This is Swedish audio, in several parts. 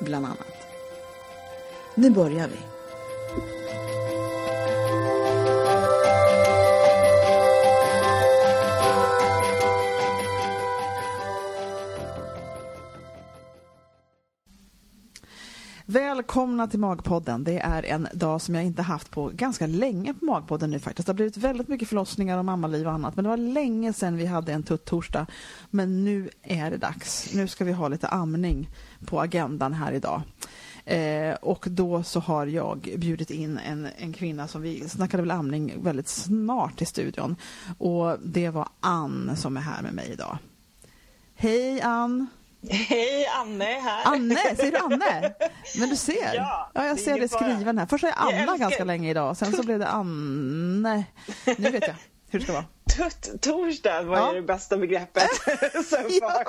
bland annat. Nu börjar vi. Välkomna till Magpodden. Det är en dag som jag inte haft på ganska länge på Magpodden nu faktiskt. Det har blivit väldigt mycket förlossningar och mammaliv och annat. Men det var länge sedan vi hade en tutt-torsdag. Men nu är det dags. Nu ska vi ha lite amning på agendan här idag. Eh, och då så har jag bjudit in en, en kvinna som vi snackade väl amning väldigt snart i studion. Och det var Ann som är här med mig idag. Hej Ann! Hej, Anne här. Anne, säger du Anne? Men du ser. Ja, ja jag ser är det skriven här. Först jag Anna ganska länge idag, sen så blev det Anne. Nu vet jag hur det ska vara. Tutt-torsdag var Ja. ju det bästa begreppet Ja.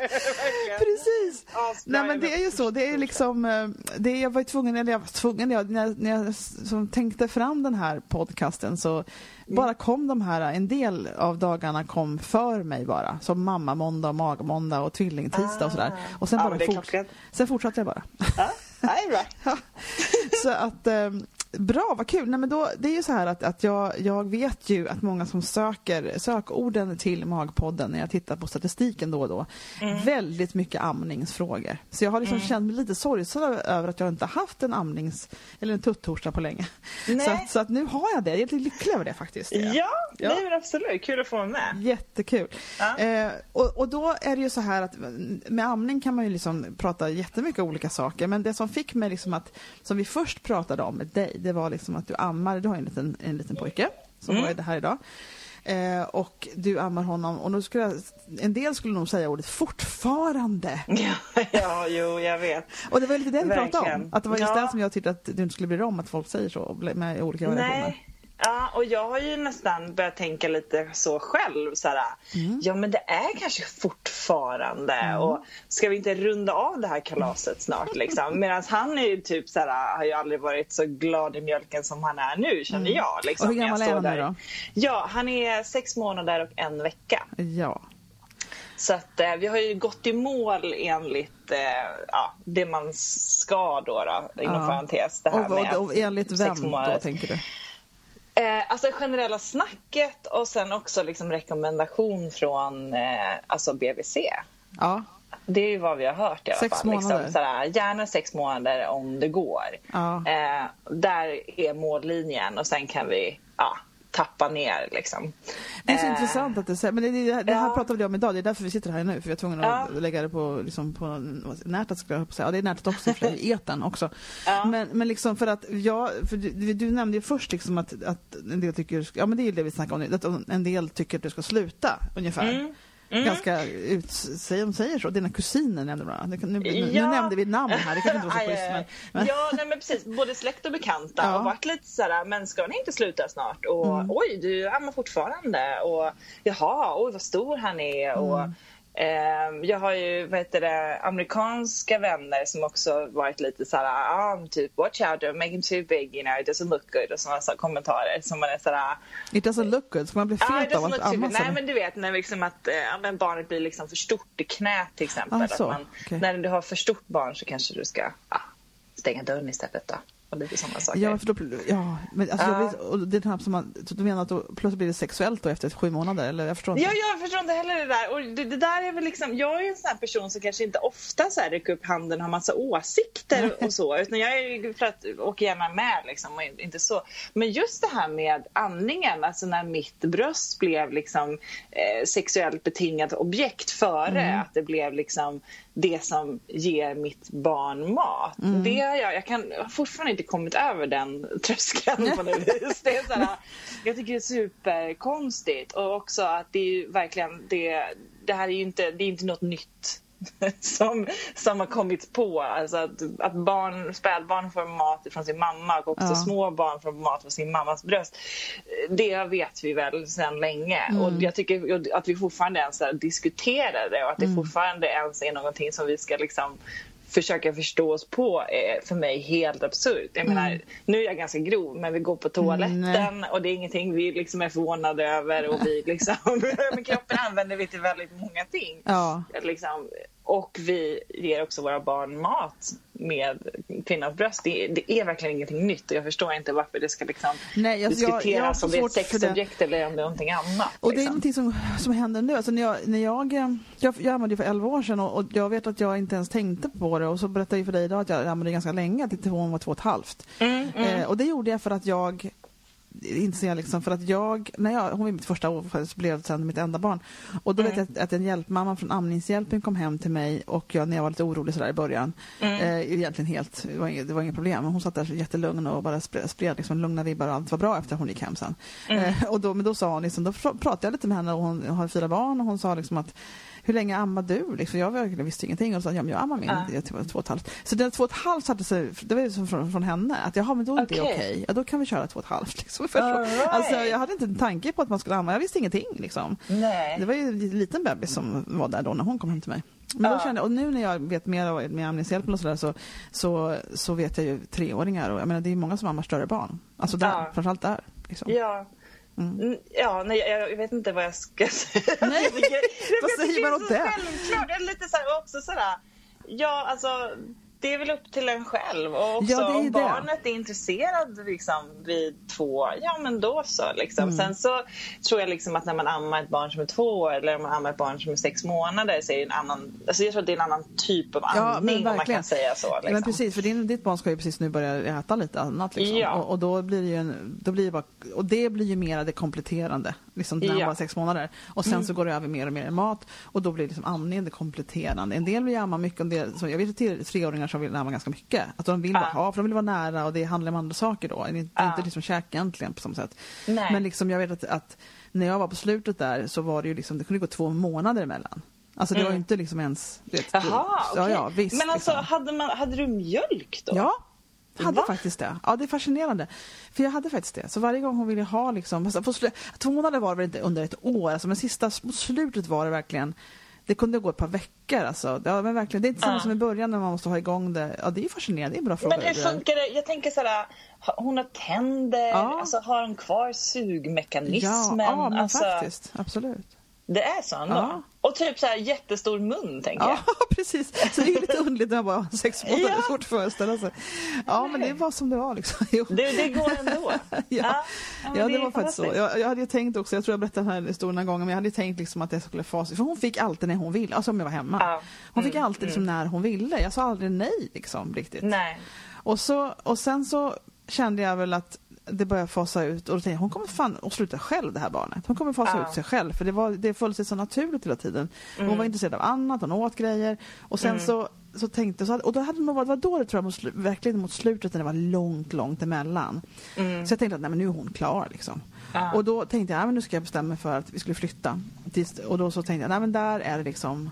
Precis. Nej men det är ju så, det är liksom, eh, det jag var ju tvungen, eller jag var tvungen, jag, när jag, när jag som tänkte fram den här podcasten så Mm. bara kom de här, en del av dagarna kom för mig bara. Som mamma måndag och magmåndag och tvillingtisdag och sådär. Och sen bara fort, sen fortsatte jag bara. Ja, det är bra. Ja. Så att, eh, bra, vad kul. Nej, men då, det är ju så här att, att jag, jag vet ju att många som söker sökorden till Magpodden när jag tittar på statistiken då och då, Mm. väldigt mycket amningsfrågor. Så jag har liksom känt mig lite sorgsen över att jag inte haft en amnings eller en tuttorsdag på länge. Nej. Så att, så att nu har jag det. Jag är lite lycklig över det faktiskt. det är jag. Ja, Ja. nej men absolut. Kul att få vara med. Jättekul. Ja. Eh, och, och då är det ju så här att med amning kan man ju liksom prata jättemycket olika saker. Men det som fick mig liksom att, som vi först pratade om med dig, det var liksom att du ammar, du har en liten, en liten pojke som Mm. var det här idag. Eh, och du ammar honom och då skulle jag, en del skulle nog säga ordet fortfarande. Ja, ja, jo, jag vet. Och det var lite det vi pratade om. Att det var just Ja. det som jag tyckte att du inte skulle bry dig om att folk säger så med olika variationer. Nej. Ja, och jag har ju nästan börjat tänka lite så själv. Så här, Mm. Ja, men det är kanske fortfarande. Och ska vi inte runda av det här kalaset snart? Liksom? Medan han är ju typ så här, har ju aldrig varit så glad i mjölken som han är nu, känner jag. Liksom, Mm. Och hur gammal är han nu då? Ja, han är sex månader och en vecka. Ja. Så att eh, vi har ju gått i mål enligt eh, ja, det man ska då, då inom Ja. parentes. Det här Och, med och, och enligt vem då tänker du? Eh, alltså generella snacket och sen också liksom rekommendation från eh, alltså BVC. Ja. Det är ju vad vi har hört i alla Sex fall. månader. Liksom, sådär, gärna sex månader om det går. Ja. Eh, där är mållinjen och sen kan vi ja, tappa ner liksom. Det är så Eh, intressant att du säger, men det, det, det här ja. pratade vi om idag, det är därför vi sitter här nu, för vi är tvungna att Ja. lägga det på, liksom, på nätet, skulle jag säga. Ja, det är nätet också, i för etern också. Ja. Men, men liksom för att jag, för du, du nämnde ju först liksom att, att en del tycker, ja men det är det vi snackar om nu, att en del tycker att du ska sluta, ungefär. Mm. Mm. Ganska ut, säger de säger så, dina kusiner nämnde bland annat. Nu, nu, nu Ja. nämnde vi namn här, det kanske inte var så schysst. Men, men, Ja, nej, men precis. Både släkt och bekanta Ja. och varit lite sådär, men ska ni inte sluta snart? Och Mm. oj, du ammar fortfarande. Och jaha, oj vad stor han är. Och, Mm. Jag har ju vad heter det, amerikanska vänner som också varit lite såhär, ah, typ watch out, don't make him too big, you know, it doesn't look good och sådana så kommentarer som man är såhär, it doesn't look good, ska man bli ah, fet av doesn't att amma sig? Nej men du vet när liksom att men barnet blir liksom för stort i knät till exempel. Ah, att så. man, Okej. När du har för stort barn så kanske du ska ah, stänga dörren istället då. Och lite sådana saker. Ja, för då, ja men alltså, jag vet, och det är som man, så du menar att då plötsligt blir det sexuellt då efter sju månader? Eller jag förstår inte. Ja, jag förstår inte heller det där. Och det, det där är väl liksom, jag är en sån här person som kanske inte ofta så här räcker upp handen och har massa åsikter och så. Utan jag är för att åka gärna med liksom och inte så. Men just det här med andningen, alltså när mitt bröst blev liksom eh, sexuellt betingat objekt före att det blev liksom det som ger mitt barn mat. Det har jag, jag, kan, jag har fortfarande inte kommit över den tröskeln på något vis. Det är så här, jag tycker det är superkonstigt och också att det är verkligen det, det här är ju inte, det är inte något nytt som, som har kommit på. Alltså att, att barn, spädbarn får mat från sin mamma och också Ja. små barn får mat från sin mammas bröst. Det vet vi väl sedan länge och jag tycker att vi fortfarande ens diskuterar det och att det fortfarande ens är någonting som vi ska liksom försöka förstå oss på är för mig helt absurt. Jag menar, nu är jag ganska grov men vi går på toaletten och det är ingenting vi liksom är förvånade över och vi liksom, kroppen använder vi till väldigt många ting. Ja. Liksom, och vi ger också våra barn mat med kvinnans bröst. Det, det är verkligen ingenting nytt och jag förstår inte varför det ska liksom Nej, alltså, jag- jag diskuteras så om det är det. sexobjekt eller om det är någonting annat. Och det är liksom. någonting som, som händer nu. Alltså när jag, när jag, eh, jag, jag ammade ju för 11 år sedan och, och jag vet att jag inte ens tänkte på det och så berättade jag för dig idag att jag ammade ganska länge, till hon var två och ett halvt. Mm, Eh, och det gjorde jag för att jag inser jag liksom för att jag, när jag, hon var mitt första år så blev det sen mitt enda barn. Och då vet jag att, att en hjälpmamma från Amningshjälpen kom hem till mig och jag, när jag var lite orolig sådär i början, eh, egentligen helt, det var, inget, det var inget problem. Hon satt där jättelugn och bara spred, spred liksom lugna vibbar och allt var bra efter hon gick hem sen. Eh, och då, men då sa hon liksom, då pr- pratade jag lite med henne och hon har fyra barn och hon sa liksom att hur länge ammar du? Liksom, jag verkligen visste ingenting och sa ja, men jag ammar min Ja. jag två och ett halvt. Så det två och ett halvt satte sig, det var ju som från, från henne att jaha men då är det Okej. okej. Ja då kan vi köra två och ett halvt. Liksom. För, All right. Alltså jag hade inte en tanke på att man skulle amma, jag visste ingenting liksom. Nej. Det var ju en liten bebis som var där då när hon kom hem till mig. Men då kände jag, och nu när jag vet mer med Amningshjälpen och sådär så, så, så vet jag ju treåringar och jag menar det är många som ammar större barn. Alltså där, Ja. framförallt där. Liksom. Ja. Mm, Ja, nej, jag, vet inte vad jag ska säga. Nej, vad säger man åt det? Självklart. Lite så här, också sådär. Ja, alltså det är väl upp till en själv. Och också Ja, om det. barnet är intresserad liksom, vid två, ja men då så. Liksom. Mm. Sen så tror jag liksom att när man ammar ett barn som är två år eller om man ammar ett barn som är sex månader så är det en annan, alltså jag tror att det är en annan typ av Ja, men andning om man kan säga så. Ja, Liksom. men precis, för din, ditt barn ska ju precis nu börja äta lite annat. Liksom. Ja. Och, och då blir det ju en, då blir det bara, och det blir ju mer det kompletterande, liksom när han Ja. var sex månader. Och sen så går det över mer och mer i mat och då blir liksom amningen det kompletterande. En del vill amma mycket, en del, så jag vet till treåringar som vill amma ganska mycket. Att de vill, Ja. vara, ja, för de vill vara nära och det handlar om andra saker då. Det är inte, Ja. inte liksom käk egentligen på samma sätt. Nej. Men liksom jag vet att, att när jag var på slutet där så var det ju liksom, det kunde gå två månader emellan. Alltså det var ju inte liksom ens... du Vet, Jaha, ja, okej. ja, visst, Men alltså, liksom. hade, man, hade du mjölk då? Ja, hade Va? faktiskt det. Ja, det är fascinerande. För jag hade faktiskt det. Så varje gång hon ville ha liksom, alltså, på två månader var det inte under ett år, alltså, men sista mot slutet var det verkligen det kunde gå ett par veckor alltså. Ja, men verkligen. Det är inte samma Ja. som i början när man måste ha igång det. Ja, det är fascinerande. Det är en bra fråga. Men hur funkar det? Jag tänker såhär, hon har tänder, Ja. alltså har hon kvar sugmekanismen? Ja, ja men alltså, faktiskt. Absolut. Det är så ändå? Ja. Och typ så här jättestor mun tänker Ja, jag. precis. Så det är lite underligt när man bara har sex månader. Det Ja. svårt att föreställa sig. Ja, men det var som det var liksom. Jo. Det, det går ändå. Ja, ja, ja det är var faktiskt så. Jag, jag hade ju tänkt också, jag tror jag berättade den här historien någon gång, men jag hade tänkt liksom att jag skulle fasa För hon fick alltid när hon ville, alltså om jag var hemma. Ja. Hon fick Mm, alltid liksom när hon ville. Jag sa aldrig nej liksom riktigt. Nej. Och, så, och sen så kände jag väl att det började fasa ut och då tänkte jag hon kommer fan att sluta själv det här barnet. Hon kommer fasa Ja. ut sig själv för det, var, det föll sig så naturligt hela tiden. Hon Mm. var intresserad av annat, hon åt grejer och sen så, så tänkte så att, och då hade nog varit, var då det tror jag mot, verkligen mot slutet när det var långt, långt emellan. Mm. Så jag tänkte att nej, men nu är hon klar liksom. Ja. Och då tänkte jag, ja, men nu ska jag bestämma mig för att vi skulle flytta. Och då så tänkte jag, nej men där är det liksom,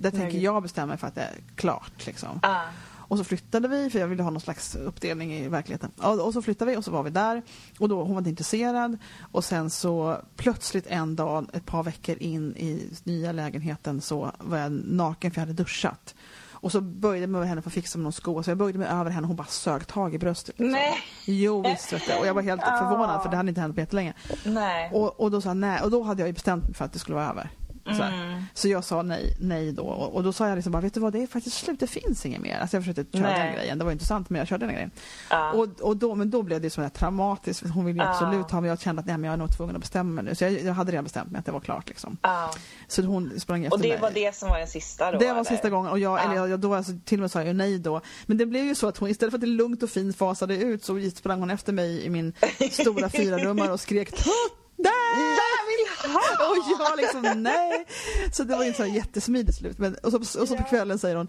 där tänker Nej. jag bestämma mig för att det är klart liksom. Ja. Och så flyttade vi, för jag ville ha någon slags uppdelning i verkligheten. Och så flyttade vi och så var vi där. Och då, hon var inte intresserad. Och sen så plötsligt en dag, ett par veckor in i nya lägenheten så var jag naken för jag hade duschat. Och så böjde jag mig över henne för att fixa med någon sko. Så jag böjde mig över henne och hon bara sög tag i bröstet. liksom. Nej. Jo visst vet du. Och jag var helt förvånad för det hade inte hänt på jättelänge. Nej. Och, och då sa han nej. Och då hade jag ju bestämt mig för att det skulle vara över. Så, här. så jag sa nej, nej då och, då sa jag liksom bara, vet du vad, det är faktiskt slut, det finns inget mer. Alltså jag försökte köra Nej. den grejen, det var intressant men jag körde den grejen. Ja. Och, och då, men då blev det så här traumatiskt, hon ville ju Ja. absolut ha mig, jag kände att nej, men jag är nog tvungen att bestämma mig nu. Så jag, jag hade redan bestämt mig att det var klart liksom. Ja. Så hon sprang efter Och det mig. var det som var den sista då? Det var eller? sista gången och jag, Ja. eller jag, då alltså, till och med sa jag nej då. Men det blev ju så att hon istället för att det lugnt och fint fasade ut så sprang hon efter mig i min stora fyrarummare och skrek Tutte! Jag vill ha! Och jag liksom nej. Så det var ju inte så jättesmidigt slut. Men, och, så, och så på kvällen säger hon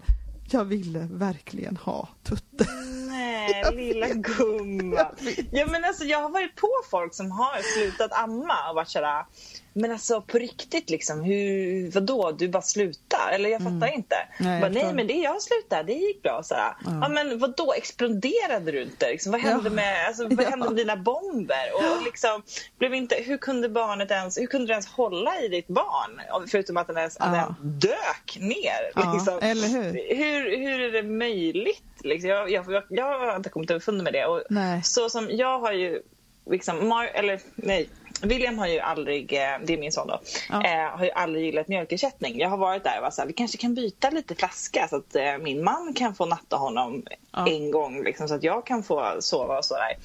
jag ville verkligen ha Tutte. Nej, lilla gumman. Ja, men alltså, jag har varit på folk som har slutat amma och varit sådär, men alltså på riktigt liksom, hur, vadå, du bara slutar? Eller jag fattar inte. Mm. Nej, bara, jag nej förstår. men det jag slutade, det gick bra. Sådär. Ja. men vadå, exploderade du inte? Liksom, vad hände, Ja. med, alltså, vad Ja. hände med dina bomber? Och liksom, blev inte, hur kunde barnet ens, hur kunde du ens hålla i ditt barn? Förutom att den ens, Ja. den dök ner. Ja, liksom. eller hur? Hur, hur är det möjligt? Liksom, jag, jag, jag, jag har inte kommit underfund med det. Och Nej. Så som jag har ju, liksom, Mar eller nej, William har ju aldrig, eh, det är min son då, Ja. eh, har ju aldrig gillat mjölkersättning. Jag har varit där och varit såhär, vi kanske kan byta lite flaska så att eh, min man kan få natta honom Ja. en gång liksom, så att jag kan få sova och sådär.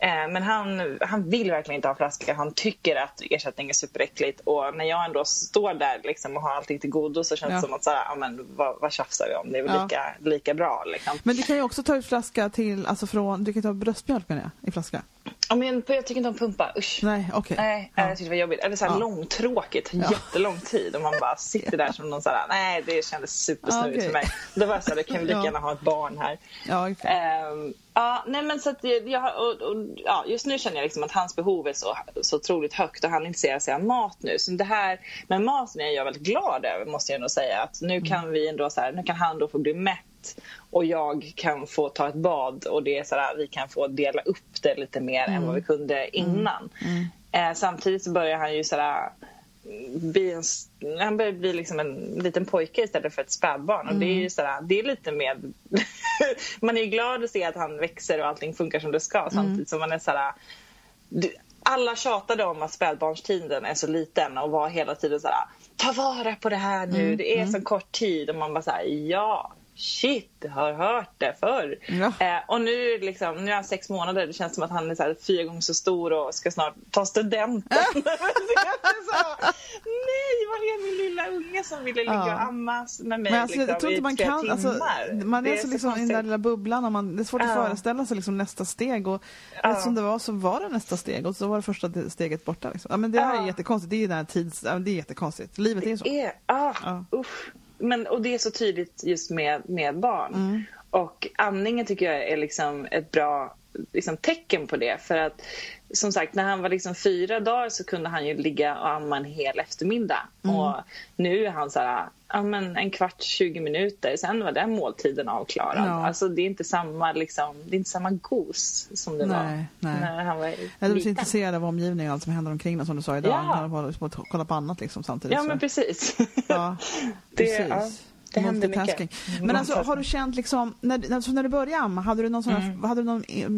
Eh, men han, han vill verkligen inte ha flaska. Han tycker att ersättning är superäckligt. Och när jag ändå står där liksom, och har allting till godo så känns det Ja. som att så här, men, vad, vad tjafsar vi om? Det är väl lika, lika bra. Liksom. Men du kan ju också ta ut flaska till, alltså från, du kan ta bröstmjölk menar jag, i flaska. Ja, men jag tycker inte om pumpa, usch. Nej, okej. Nej, Ja. jag tyckte det var jobbigt. Eller så här Ja. långtråkigt, Ja. jättelång tid och man bara sitter där som någon så här, nej det kändes supersnurrigt okej. för mig. Då var jag så här, kan vi lika gärna ha ett barn här. Ja, okej. Ehm, ja, nej men så att jag, och, och, ja, just nu känner jag liksom att hans behov är så, så otroligt högt och han intresserar sig av mat nu. Så det här med maten är jag väldigt glad över måste jag nog säga. Att nu kan vi ändå så här, nu kan han då få bli mätt och jag kan få ta ett bad och det är så här, vi kan få dela upp det lite mer än vad vi kunde innan. Eh, samtidigt så börjar han ju så här, bli en, han börjar bli liksom en liten pojke istället för ett spädbarn. Och det är ju sådär, det är lite mer... man är ju glad att se att han växer och allting funkar som det ska samtidigt som man är sådär... du- Alla tjatade om att spädbarnstiden är så liten och var hela tiden sådär ta vara på det här nu, det är så kort tid. Och man bara såhär ja Shit, har hört det förr. Ja. Eh, och nu, liksom, nu är han sex månader. Det känns som att han är så här fyra gånger så stor och ska snart ta studenten. Så är så, Nej, var är min lilla unge som ville ligga Ja. och ammas med mig Men alltså, liksom, jag tror inte man kan, alltså, man är Det så liksom i den där lilla bubblan och man, det är svårt att Ja. föreställa sig liksom nästa steg och Ja. eftersom det var så var det nästa steg och så var det första steget borta. Liksom. Ja, men det här är jättekonstigt, det är den här tids, det är jättekonstigt. Livet är så. är, ah, Ja. usch. Men, och det är så tydligt just med, med barn. Mm. Och andningen tycker jag är liksom ett bra liksom, tecken på det. För att som sagt, när han var liksom fyra dagar så kunde han ju ligga och amma en hel eftermiddag. Mm. Och nu är han så här, ja, men en kvart, 20 minuter, sen var den måltiden avklarad. Ja. Alltså det är inte samma, liksom, det är inte samma gos som det var Nej, nej. när han var Jag är så liten. intresserad av omgivningen och allt som händer omkring en som du sa idag. Ja. Han håller på att kolla på annat liksom samtidigt. Ja men precis. Ja, Det- precis. ja, det händer mycket. Multitasking. Men alltså, har du känt liksom, när, alltså, när du började amma, hade du någon, sån här, Mm. hade du någon eh,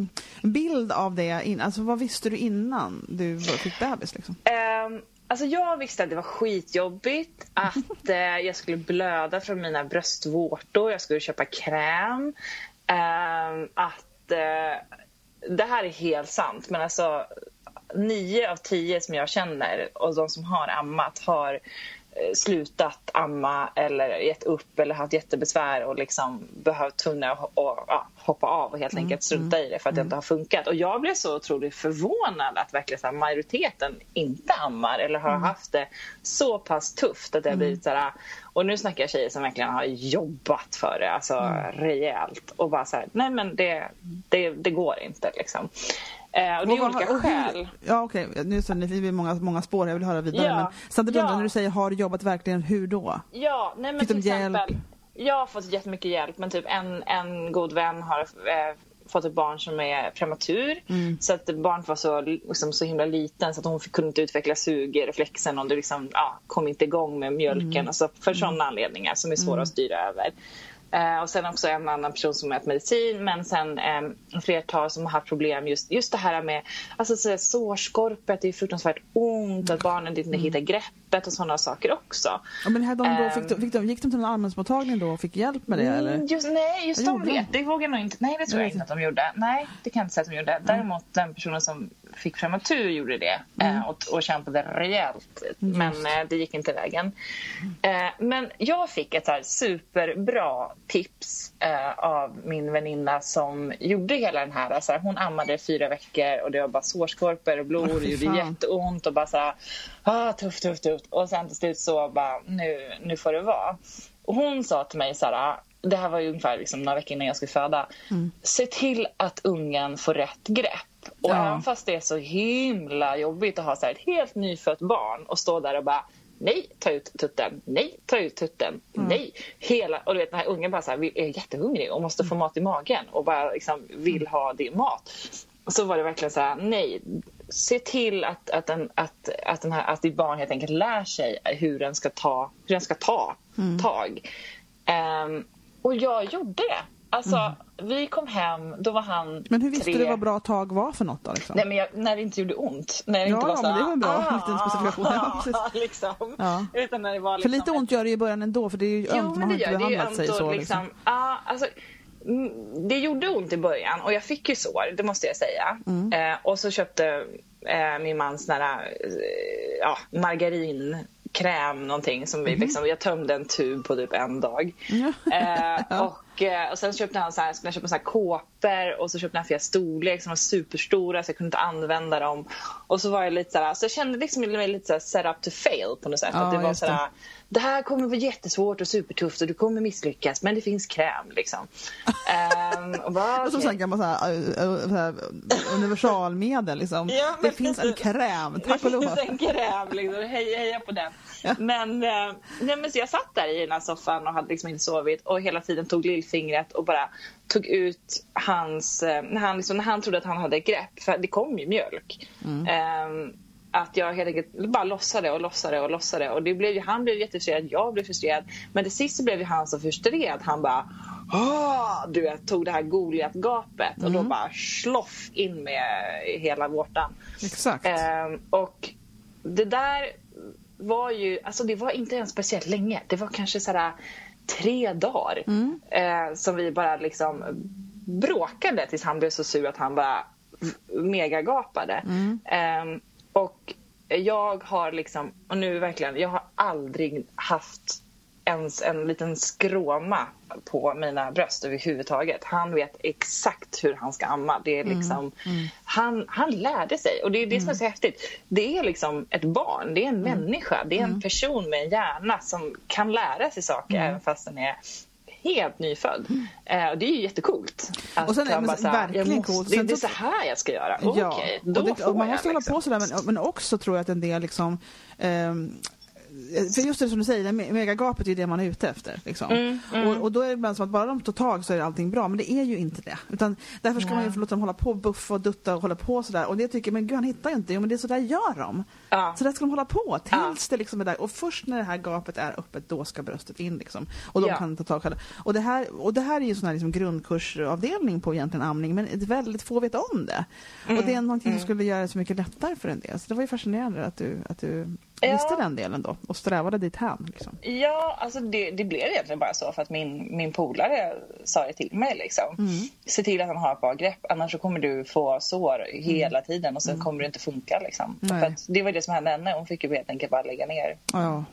bild av det? In, alltså, vad visste du innan du fick bebis? Liksom? Ehm, alltså jag visste att det var skitjobbigt, att eh, jag skulle blöda från mina bröstvårtor, jag skulle köpa kräm. Ehm, att eh, Det här är helt sant, men alltså nio av tio som jag känner och de som har ammat har slutat amma eller gett upp eller haft jättebesvär och liksom behövt tvungna att hoppa av och helt enkelt strunta i det för att det inte har funkat. Och jag blev så otroligt förvånad att verkligen så här, majoriteten inte ammar eller har haft det så pass tufft att det har blivit så här, och nu snackar jag tjejer som verkligen har jobbat för det, alltså rejält och bara så här, nej men det, det, det går inte liksom. Eh, och det är Och olika och hur- skäl. Ja okej, nu är det är många, många spår jag vill höra vidare. Ja, Men undrar ja. när du säger har jobbat verkligen, hur då? Ja, nej men Fick till hjälp? exempel. Jag har fått jättemycket hjälp men typ en, en god vän har eh, fått ett barn som är prematur. Mm. Så att barnet var så, liksom, så himla liten så att hon kunde inte utveckla sugreflexen och det liksom, ja, kom inte igång med mjölken. Mm. Alltså för sådana anledningar som är svåra att styra över. Eh, och sen också en annan person som äter medicin men sen eh, flertal som har haft problem just, just det här med alltså, så, sårskorpet, det är fruktansvärt ont, att barnen inte mm. hittar greppet och sådana saker också. Ja, men de då, fick de, fick de, gick de till en allmänmottagning då och fick hjälp med det? Mm, eller? Just, nej, just de vet. Det vågar nog inte. Nej, det tror jag, jag inte att de gjorde. Nej, det kan jag inte säga att de gjorde. Mm. Däremot den personen som fick prematur gjorde det mm. eh, och, och kämpade rejält. Just. Men eh, det gick inte vägen. Eh, men jag fick ett här superbra tips av min väninna som gjorde hela den här. Alltså, hon ammade fyra veckor och det var bara sårskorpor och blod och det gjorde jätteont och bara så här, ah, tufft, tufft, tufft. Och sen till slut så bara, nu, nu får det vara. Och hon sa till mig så här, det här var ju ungefär liksom några veckor innan jag skulle föda. Mm. Se till att ungen får rätt grepp. Och ja. även fast det är så himla jobbigt att ha så ett helt nyfött barn och stå där och bara nej, ta ut tutten, nej, ta ut tutten, mm. nej. Hela, och du vet den här ungen bara så här, är jättehungrig och måste få mat i magen och bara liksom vill ha din mat. Så var det verkligen så här, nej, se till att, att, den, att, att, den här, att ditt barn helt enkelt lär sig hur den ska ta, hur den ska ta mm. tag. Um, och jag gjorde det. Alltså, mm. vi kom hem, då var han Men hur visste tre... du vad bra tag var för något då? Liksom? Nej, men jag, när det inte gjorde ont. När det ja, inte var så men det var en bra ah, liten specifikation. Ja, liksom. ja. Utan när det var liksom för lite ont gör det i början ändå, för det är ju ömt, man har inte behandlat sig så. Liksom. Liksom. Ah, alltså, det gjorde ont i början och jag fick ju sår, det måste jag säga. Mm. Eh, och så köpte eh, min man sån här, eh, ja, margarin kräm någonting som vi mhm. liksom, jag tömde en tub på typ en dag. Eh, och, och sen köpte han så här, jag köpte så här kåpor och så köpte han flera storlek som var superstora så jag kunde inte använda dem. Och så var jag lite så här, så jag kände liksom mig lite så här set up to fail på något sätt. Ja, att det var så här, det här kommer vara jättesvårt och supertufft och du kommer misslyckas men det finns kräm liksom. um, och bara, okay. Som en gammal universalmedel liksom. Ja, det finns en kräm, tack och lov. Det finns en kräm, liksom. heja, heja på den. Ja. Men, eh, nej, men så jag satt där i den här soffan och hade liksom inte sovit och hela tiden tog lillfingret och bara tog ut hans, eh, när han, liksom, när han trodde att han hade grepp, för det kom ju mjölk. Mm. Um, att jag helt enkelt bara lossade och lossade och lossade. Och det blev, han blev jättefrustrerad, jag blev frustrerad. Men till sist blev ju han så frustrerad. Han bara Åh! Du vet, tog det här Goliat-gapet mm. och då mm. bara sloff in med hela vårtan. Exakt. Ehm, och det där var ju, alltså det var inte ens speciellt länge. Det var kanske sådär tre dagar mm. eh, som vi bara liksom bråkade tills han blev så sur att han bara megagapade. Mm. Eh, och jag har liksom, och nu verkligen, jag har aldrig haft ens en liten skråma på mina bröst överhuvudtaget. Han vet exakt hur han ska amma. Det är mm, liksom, mm. Mm. Han, han lärde sig och det är det som är så mm. häftigt. Det är liksom ett barn, det är en mm. människa, det är en person med en hjärna som kan lära sig saker även fast den är helt nyfödd. Mm. Eh, det är ju jättekult. och sen är det verkligen coolt. Det, det är så här jag ska göra. Ja, Okej, då och det, och Man måste hålla liksom. på sådär men, men också tror jag att en del liksom um, för just det som du säger, megagapet är det man är ute efter. Liksom. Mm, mm. Och, och, då är det ibland som att bara de tar tag så är allting bra, men det är ju inte det. Utan därför ska ja. man ju låta dem hålla på och buffa och dutta och hålla på sådär. Och det tycker men gud han hittar ju inte. Jo men det är så där gör de. Ja. Så där ska de hålla på tills ja. det liksom är där. Och först när det här gapet är öppet, då ska bröstet in liksom. Och de ja. kan ta tag själva. Och det här, och det här är ju sån här liksom grundkursavdelning på egentligen amning, men väldigt få vet om det. Mm. Och det är någonting mm. som skulle göra det så mycket lättare för en del. Så det var ju fascinerande att du, att du visste den delen då och strävade dit hem? Liksom. Ja, alltså det, det, blev egentligen bara så för att min, min polare sa det till mig. Liksom. Mm. Se till att han har ett bra grepp annars kommer du få sår hela mm. tiden och sen mm. kommer det inte funka. Liksom. För det var det som hände henne. Hon fick ju helt enkelt bara lägga ner. Ja.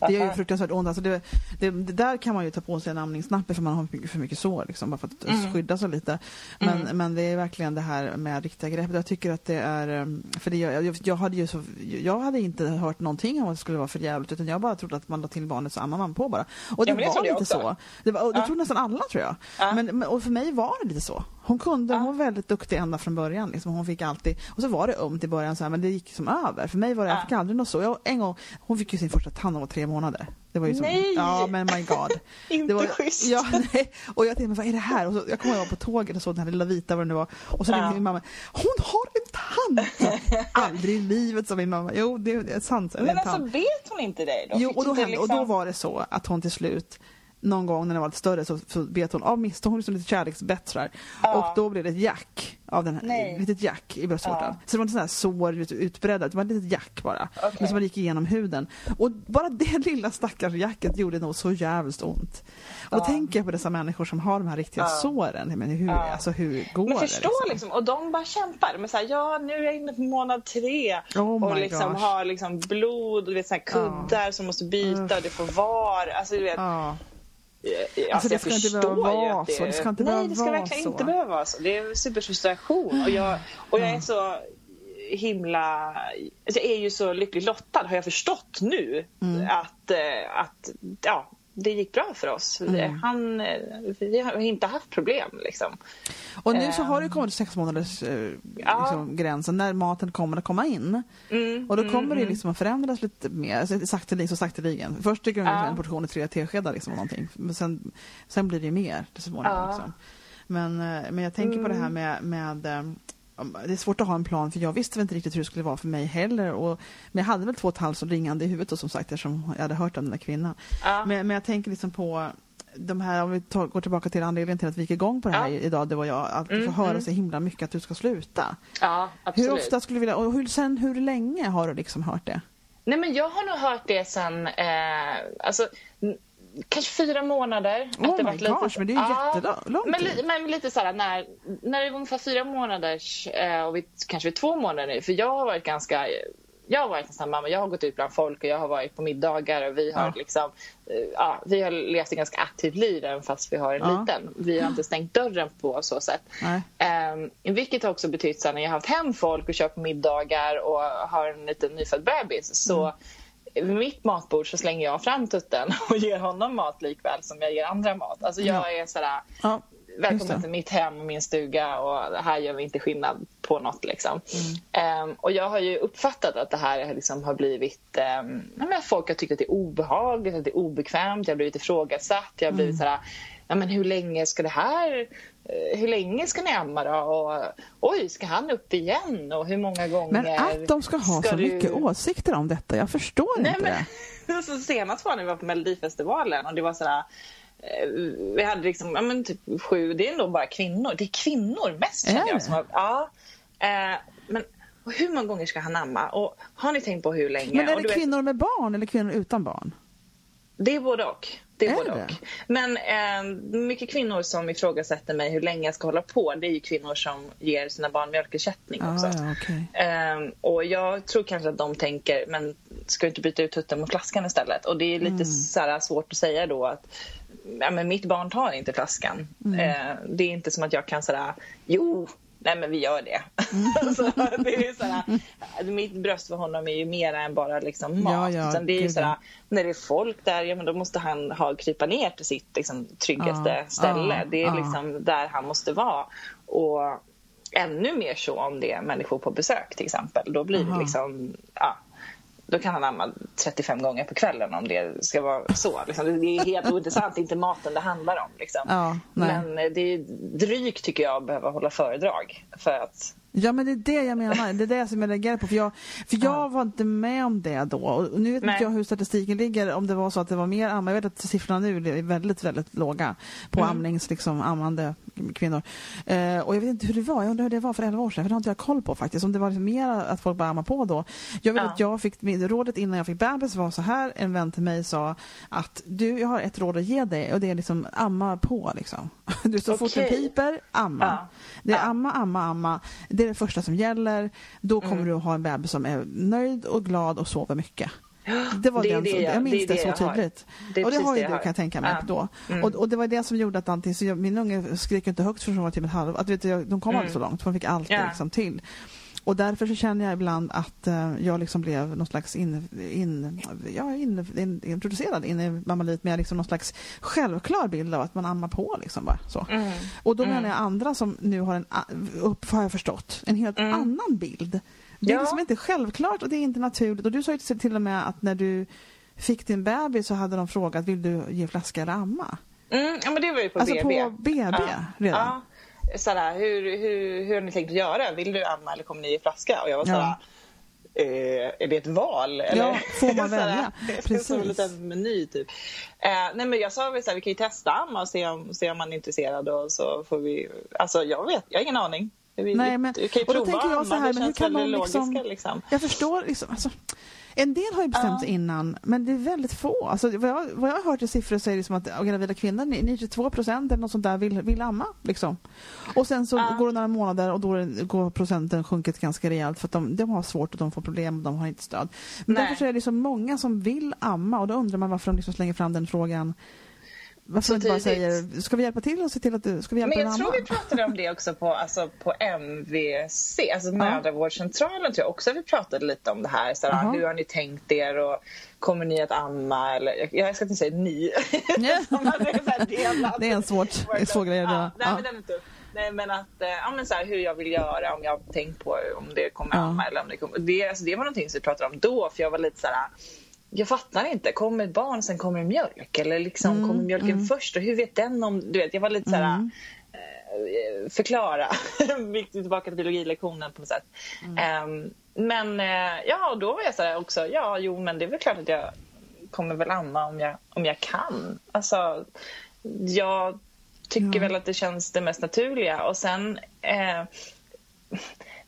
Det gör ju fruktansvärt ont. Alltså det, det, det, där kan man ju ta på sig en amningsnappe för man har för mycket sår. Liksom, bara för att mm. skydda sig lite. Men, mm. men det är verkligen det här med riktiga grepp. Jag tycker att det är... Um, för det, jag, jag, hade ju så, jag hade inte hört någonting om att det skulle vara för jävligt utan jag bara trodde att man la till barnet så ammar man på bara. Och det, ja, det var lite så. Det, var, det ja. trodde nästan alla tror jag. Ja. Men, och för mig var det lite så. Hon kunde, ja. hon var väldigt duktig ända från början. Liksom. Hon fick alltid, och så var det ömt i början så här, men det gick som över. För mig var det, jag fick aldrig något så. Jag, en gång, hon fick ju sin första tand när hon var tre månader. Det var ju som, nej! Ja men my god. Inte det var, schysst. Ja, nej. Och jag tänkte, vad är det här? Och så, jag kommer ihåg på tåget och såg den här lilla vita vad det nu var. Och så ringde min mamma, hon har en tand! aldrig i livet sa min mamma. Jo det är sant. Men alltså vet hon inte dig då? Jo och då, hände, liksom... och då var det så att hon till slut någon gång när den var lite större så, så bet hon av misstag, hon liksom lite kärleksbett sådär. Ja. Och då blev det ett jack av den här, Nej. litet jack i bröstvårtan. Ja. Så det var inte sådana här sår ut- utbredda, det var ett litet jack bara. Okej. Men som gick igenom huden. Och bara det lilla stackars jacket gjorde nog så jävligt ont. Och Ja. tänker jag på dessa människor som har de här riktiga Ja. såren. Men hur, Ja. alltså, hur går Men det? förstå liksom? och de bara kämpar. Men så här, ja nu är jag inne på månad tre. Oh och liksom gosh. har liksom blod och vet, så här kuddar som måste byta och det får var. Alltså, du vet. Alltså, Alltså, det ska inte behöva vara det, så. Det ska inte Nej, det ska verkligen så. inte behöva vara så. Det är superfrustration. Och jag, och jag är så himla... Alltså, jag är ju så lyckligt lottad, har jag förstått nu, Mm. att, eh, att ja, det gick bra för oss. Mm. Han, eh, vi har inte haft problem. Liksom. Och nu så Ehm. har det kommit sex månaders eh, Ja. liksom, gränsen när maten kommer att komma in. Mm, Och då kommer mm, det liksom att förändras lite mer, sakteligen, så sakteligen. Först tycker jag Ja. en portion i tre teskedar liksom, någonting. Men sen, sen blir det mer till småningom. Ja. Mm. Liksom. Men, eh, men jag tänker på det här med, med om- det är svårt att ha en plan för jag visste väl inte riktigt hur det skulle vara för mig heller. Och, men jag hade väl två och ett halvt som ringande i huvudet då, som sagt eftersom jag hade hört om den där kvinnan. Ja. Men, men jag tänker liksom på de här, om vi tar, går tillbaka till anledningen till att vi gick igång på det här Ja. idag, det var jag, att Mm, få höra mm. så himla mycket att du ska sluta. Ja, absolut. Hur ofta skulle du vilja, och hur, sen hur länge har du liksom hört det? Nej, men jag har nog hört det sen, eh, alltså, kanske fyra månader. Oh det my varit lite- gosh, men det är ju Ja, jättelång men, men lite så här, när, när det är ungefär fyra månaders, eh, och vi, kanske vid två månader nu, för jag har varit ganska jag har varit en sån här mamma, jag har gått ut bland folk och jag har varit på middagar och vi har Ja. liksom, eh, ja, vi har levt ett ganska aktivt liv även fast vi har en Ja. liten. Vi har inte stängt dörren på så sätt. Um, vilket har också betytt så här, när jag har haft hem folk och kört på middagar och har en liten nyfödd bebis så vid mitt matbord så slänger jag fram tutten och ger honom mat likväl som jag ger andra mat. Alltså jag Ja. är sådär, Ja, välkommen till mitt hem och min stuga och här gör vi inte skillnad på något. Liksom. Mm. Ehm, och jag har ju uppfattat att det här liksom har blivit... Um, folk har tyckt att det är obehagligt, att det är obekvämt, jag har blivit ifrågasatt. Jag har blivit Mm. sådär, ja, men hur länge ska det här... eh, Hur länge ska ni amma då? Och, oj, ska han upp igen? Och hur många gånger... Men att de ska ha så du- mycket åsikter om detta, jag förstår Nej, inte men, det. så senast var när vi var på Melodifestivalen och det var sådär eh, vi hade liksom, ja men typ sju, det är ändå bara kvinnor. Det är kvinnor mest känner jag. Som har, ja. Eh, men och hur många gånger ska han amma? Och har ni tänkt på hur länge? Men är det du vet, kvinnor med barn eller kvinnor utan barn? det är både och. Det är, både och. Men eh, mycket kvinnor som ifrågasätter mig hur länge jag ska hålla på, det är ju kvinnor som ger sina barn mjölkersättning Ah, också. okej. Ehm, och jag tror kanske att de tänker, men ska du inte byta ut tutten mot flaskan istället? Och det är lite Mm. så här svårt att säga då att ja, men mitt barn tar inte flaskan. Mm. Ehm, det är inte som att jag kan säga, jo, nej men vi gör det. så det är så här, mitt bröst för honom är ju mer än bara liksom mat. Ja, ja, Utan det är ju gud, så här, ja. när det är folk där, ja, men då måste han ha, krypa ner till sitt liksom, tryggaste Ja, ställe. det är liksom där han måste vara. Och ännu mer så om det är människor på besök till exempel. Då blir det liksom, ja, då kan han amma 35 gånger på kvällen om det ska vara så. Liksom. Det är helt ointressant, det är inte maten det handlar om. Liksom. Ja. Men eh, det är drygt tycker jag att behöva hålla föredrag för att Ja men det är det jag menar, det är det som jag reagerar på för jag, för jag var inte med om det då och nu vet Nej. inte jag hur statistiken ligger om det var så att det var mer amma, jag vet att siffrorna nu är väldigt väldigt låga på Mm. amnings liksom ammande kvinnor eh, och jag vet inte hur det var, jag undrar hur det var för 11 år sedan för det har inte jag koll på faktiskt om det var liksom mer att folk bara ammar på då. Jag vet Ja. att jag fick, rådet innan jag fick bebis var så här, en vän till mig sa att du jag har ett råd att ge dig och det är liksom amma på liksom. Du så fort det piper, amma. Ja. Det är Ja. amma, amma, amma. Det är det första som gäller. Då kommer Mm. du att ha en bebis som är nöjd och glad och sover mycket. Det var Det den det jag- jag minns det det, så jag tydligt. Det och det har ju du kan jag tänka mig Ja. då. Mm. Och, och det var det som gjorde att allting, så jag, min unge skrek inte högt förrän hon var typ ett halv, att vet du, de kom aldrig så långt, för de fick allt Mm. Ja. liksom till. Och därför så känner jag ibland att eh, jag liksom blev någon slags in, in, ja, in, in, introducerad in i mammalivet med liksom någon slags självklar bild av att man ammar på liksom bara så. Mm. Och då Mm. menar jag andra som nu har en, upp, har jag förstått, en helt Mm. annan bild. Det är Ja. liksom inte självklart och det är inte naturligt. Och du sa ju till till och med att när du fick din bebis så hade de frågat, vill du ge flaska eller amma? Mm, ja, men det var ju på alltså BB. på BB ja. redan? Ja. Sådär, hur, hur, hur har ni tänkt att göra? Vill du amma eller kommer ni ge flaska? Och jag var sådär, Ja. eh, är det ett val? Eller? Ja, får man välja? Precis. Som en liten meny typ. Eh, nej men jag sa väl så här, vi kan ju testa amma och se om, se om man är intresserad och så får vi, alltså jag vet, jag har ingen aning. Vi, nej, men, vi kan ju och då prova tänker jag så här, amma, det men hur känns kan väldigt man liksom, liksom. Jag förstår liksom, alltså, en del har ju bestämt sig innan, men det är väldigt få. Alltså, vad, jag, vad jag har hört i siffror så är det som att gravida kvinnor, 92 procent eller något sånt där, vill, vill amma. Liksom. Och sen så går det några månader och då går procenten sjunkit ganska rejält för att de, de har svårt och de får problem och de har inte stöd. Men Nej. därför så är det så många som vill amma och då undrar man varför de liksom slänger fram den frågan. Varför inte bara säger, ska vi hjälpa till och se till att du, ska vi hjälpa Men jag tror vi pratade om det också på, alltså på MVC, alltså mödravårdscentralen tror jag också vi pratade lite om det här. Så Jaha. hur har ni tänkt er och kommer ni att amma? Eller, jag, ska inte säga ni. Att det, är. Det en svårt, svår grej ja, nej, Ja. men. Nej men att, eh, ja men så här, hur jag vill göra, om jag har tänkt på om det kommer Ja. amma eller om det kommer. Det, alltså, det var någonting som vi pratade om då för jag var lite så här. Jag fattar inte, kommer ett barn sen kommer mjölk? Eller liksom Mm, kommer mjölken först? Och hur vet den om, du vet jag var lite så här Mm. eh, förklara. Viktigt tillbaka till biologilektionen på något sätt. Ehm, men eh, ja, då var jag så här också, ja jo men det är väl klart att jag kommer väl amma om jag, om jag kan. Alltså, jag tycker väl att det känns det mest naturliga och sen eh,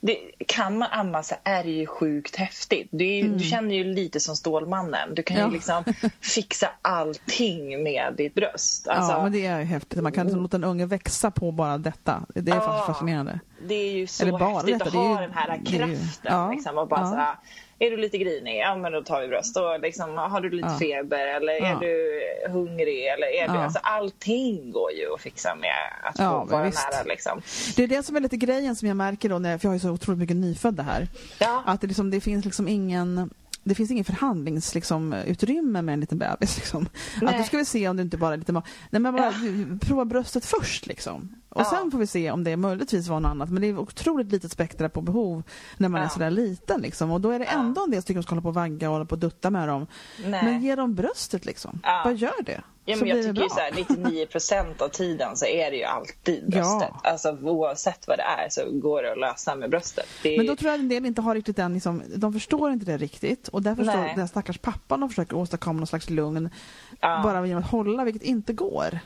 det, kan man amma så är det ju sjukt häftigt. Du, ju- du känner ju lite som Stålmannen. Du kan Mm. Ja. ju liksom fixa allting med ditt bröst. Alltså, ja, men det är ju häftigt. Man kan liksom låta en unge växa på bara detta. Det är Ja. faktiskt fascinerande. Det är ju så Eller bara häftigt detta, att ha ju- den här ju- kraften. ja, liksom, och bara ja. så här, är du lite grinig? Ja, men då tar vi bröst. Och liksom, har du lite Ja. feber? Eller är Ja. du hungrig? Eller är du, Ja. alltså, allting går ju att fixa med att få vara visst. nära. Liksom. Det är det som är lite grejen som jag märker då, när för jag har ju så otroligt mycket nyfödda här. Att det, liksom, det finns liksom ingen det finns ingen förhandlingsutrymme liksom, med en liten bebis. Liksom. Att då ska vi se om det inte bara är lite... ma- Nej, men bara prova bröstet först. Liksom. Och Ja. sen får vi se om det möjligtvis var något annat. Men det är otroligt litet spektra på behov när man är Ja. sådär liten. Liksom. Och då är det Ja. ändå en del som ska hålla på och vagga och hålla på och dutta med dem. Nej. Men ge dem bröstet liksom. Ja. Bara gör det. Ja, så men jag blir det tycker ju så här, 99 procent av tiden så är det ju alltid bröstet. Ja. Alltså oavsett vad det är så går det att lösa med bröstet. Är, Men då tror jag att en del inte har riktigt den, liksom, de förstår inte det riktigt och därför står den stackars pappan och försöker åstadkomma någon slags lugn Ja. bara genom att hålla, vilket inte går.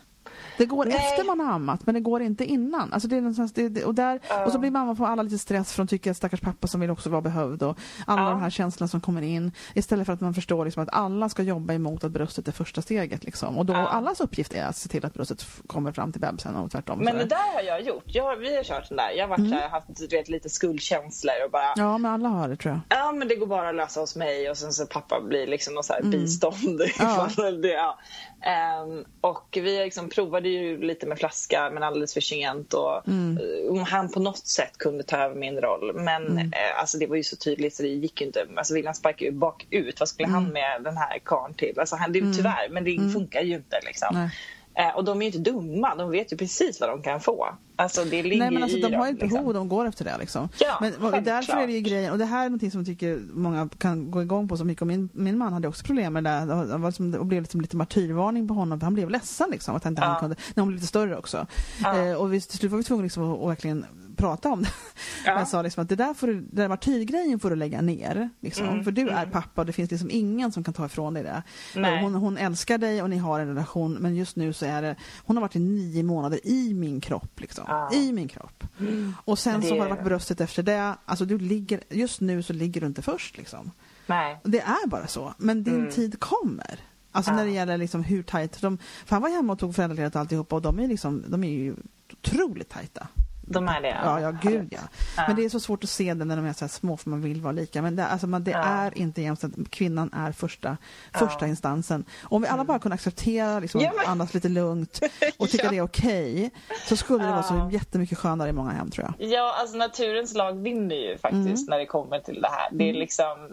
Det går Nej. efter man har ammat men det går inte innan. Alltså det är någonstans, det, det, och, där, Ja. och så blir mamma får alla lite stress för de tycker att stackars pappa som vill också vara behövd och alla Ja. de här känslorna som kommer in istället för att man förstår liksom att alla ska jobba emot att bröstet är första steget. Liksom. Och då Ja. allas uppgift är att se till att bröstet kommer fram till bebisen och tvärtom. Men det där. där har jag gjort. Jag, vi har kört den där. Jag har varit så här, haft du vet, lite skuldkänslor och bara Ja, men alla har det tror jag. Ja men det går bara att lösa hos mig och sen så pappa blir liksom någon så här bistånd. Mm. Ja. ifall det, ja. Ehm, och vi liksom provade ju lite med flaska men alldeles för sent och Mm. om han på något sätt kunde ta över min roll. Men Mm. eh, alltså det var ju så tydligt så det gick ju inte. Alltså William sparkade ju bakut. Vad skulle Mm. han med den här karln till? Alltså han, det, Tyvärr, men det funkar ju inte liksom. Eh, och de är ju inte dumma. De vet ju precis vad de kan få. Alltså det ligger Nej men alltså i de har ju ett behov liksom. och de går efter det liksom. Ja, men självklart. därför är det ju grejen, och det här är någonting som jag tycker många kan gå igång på så mycket och min, min man hade också problem med det där. Det liksom, och blev liksom lite martyrvarning på honom han blev ledsen liksom att inte Ja. han kunde, när hon blev lite större också. Ja. Eh, och vi, till slut var vi tvungna liksom att verkligen prata om det. Ja. Jag sa liksom att det där, får du, den där martyrgrejen får du lägga ner. Liksom. Mm, För du är pappa och det finns liksom ingen som kan ta ifrån dig det. Nej. Hon, hon älskar dig och ni har en relation men just nu så är det, hon har varit i nio månader i min kropp. Liksom. Ja. I min kropp. Och sen Det- så har det varit bröstet efter det. Alltså du ligger, just nu så ligger du inte först liksom. Nej. Det är bara så. Men din tid kommer. Alltså Ja. när det gäller liksom hur tajt, de, för han var hemma och tog föräldraledigt alltihopa och de är, liksom, de är ju otroligt tajta. De är det? Ja, ja, gud ja. Ja. Men det är så svårt att se det när de är så små för man vill vara lika. Men det, alltså, man, det Ja. är inte jämställt. Kvinnan är första, första instansen. Om vi alla bara kunde acceptera, liksom, Ja, men- andas lite lugnt och tycka det är okej så skulle det vara så jättemycket skönare i många hem tror jag. Ja, alltså naturens lag vinner ju faktiskt Mm. när det kommer till det här. Det är liksom,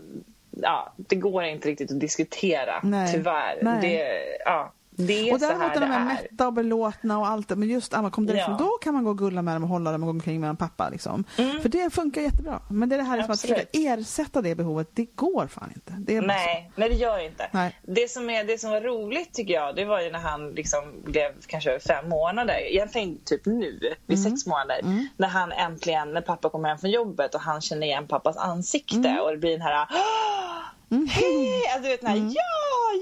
ja, det går inte riktigt att diskutera Nej. tyvärr. Nej. Det, ja, Det är och däremot när de är är. mätta och belåtna och allt men just amma kom därifrån, Ja. då kan man gå och gulla med dem och hålla dem och gå omkring med en pappa. Liksom. För det funkar jättebra. Men det är det här liksom att Mm. Försöka ersätta det behovet, det går fan inte. Det. Nej, nej det gör inte. Nej. Det, som är, det som var roligt tycker jag, det var ju när han liksom blev kanske fem månader. Egentligen typ nu, vid Mm. sex månader. När han äntligen, när pappa kommer hem från jobbet och han känner igen pappas ansikte Mm. och det blir den här Hej! Alltså, du vet den här Mm. ja,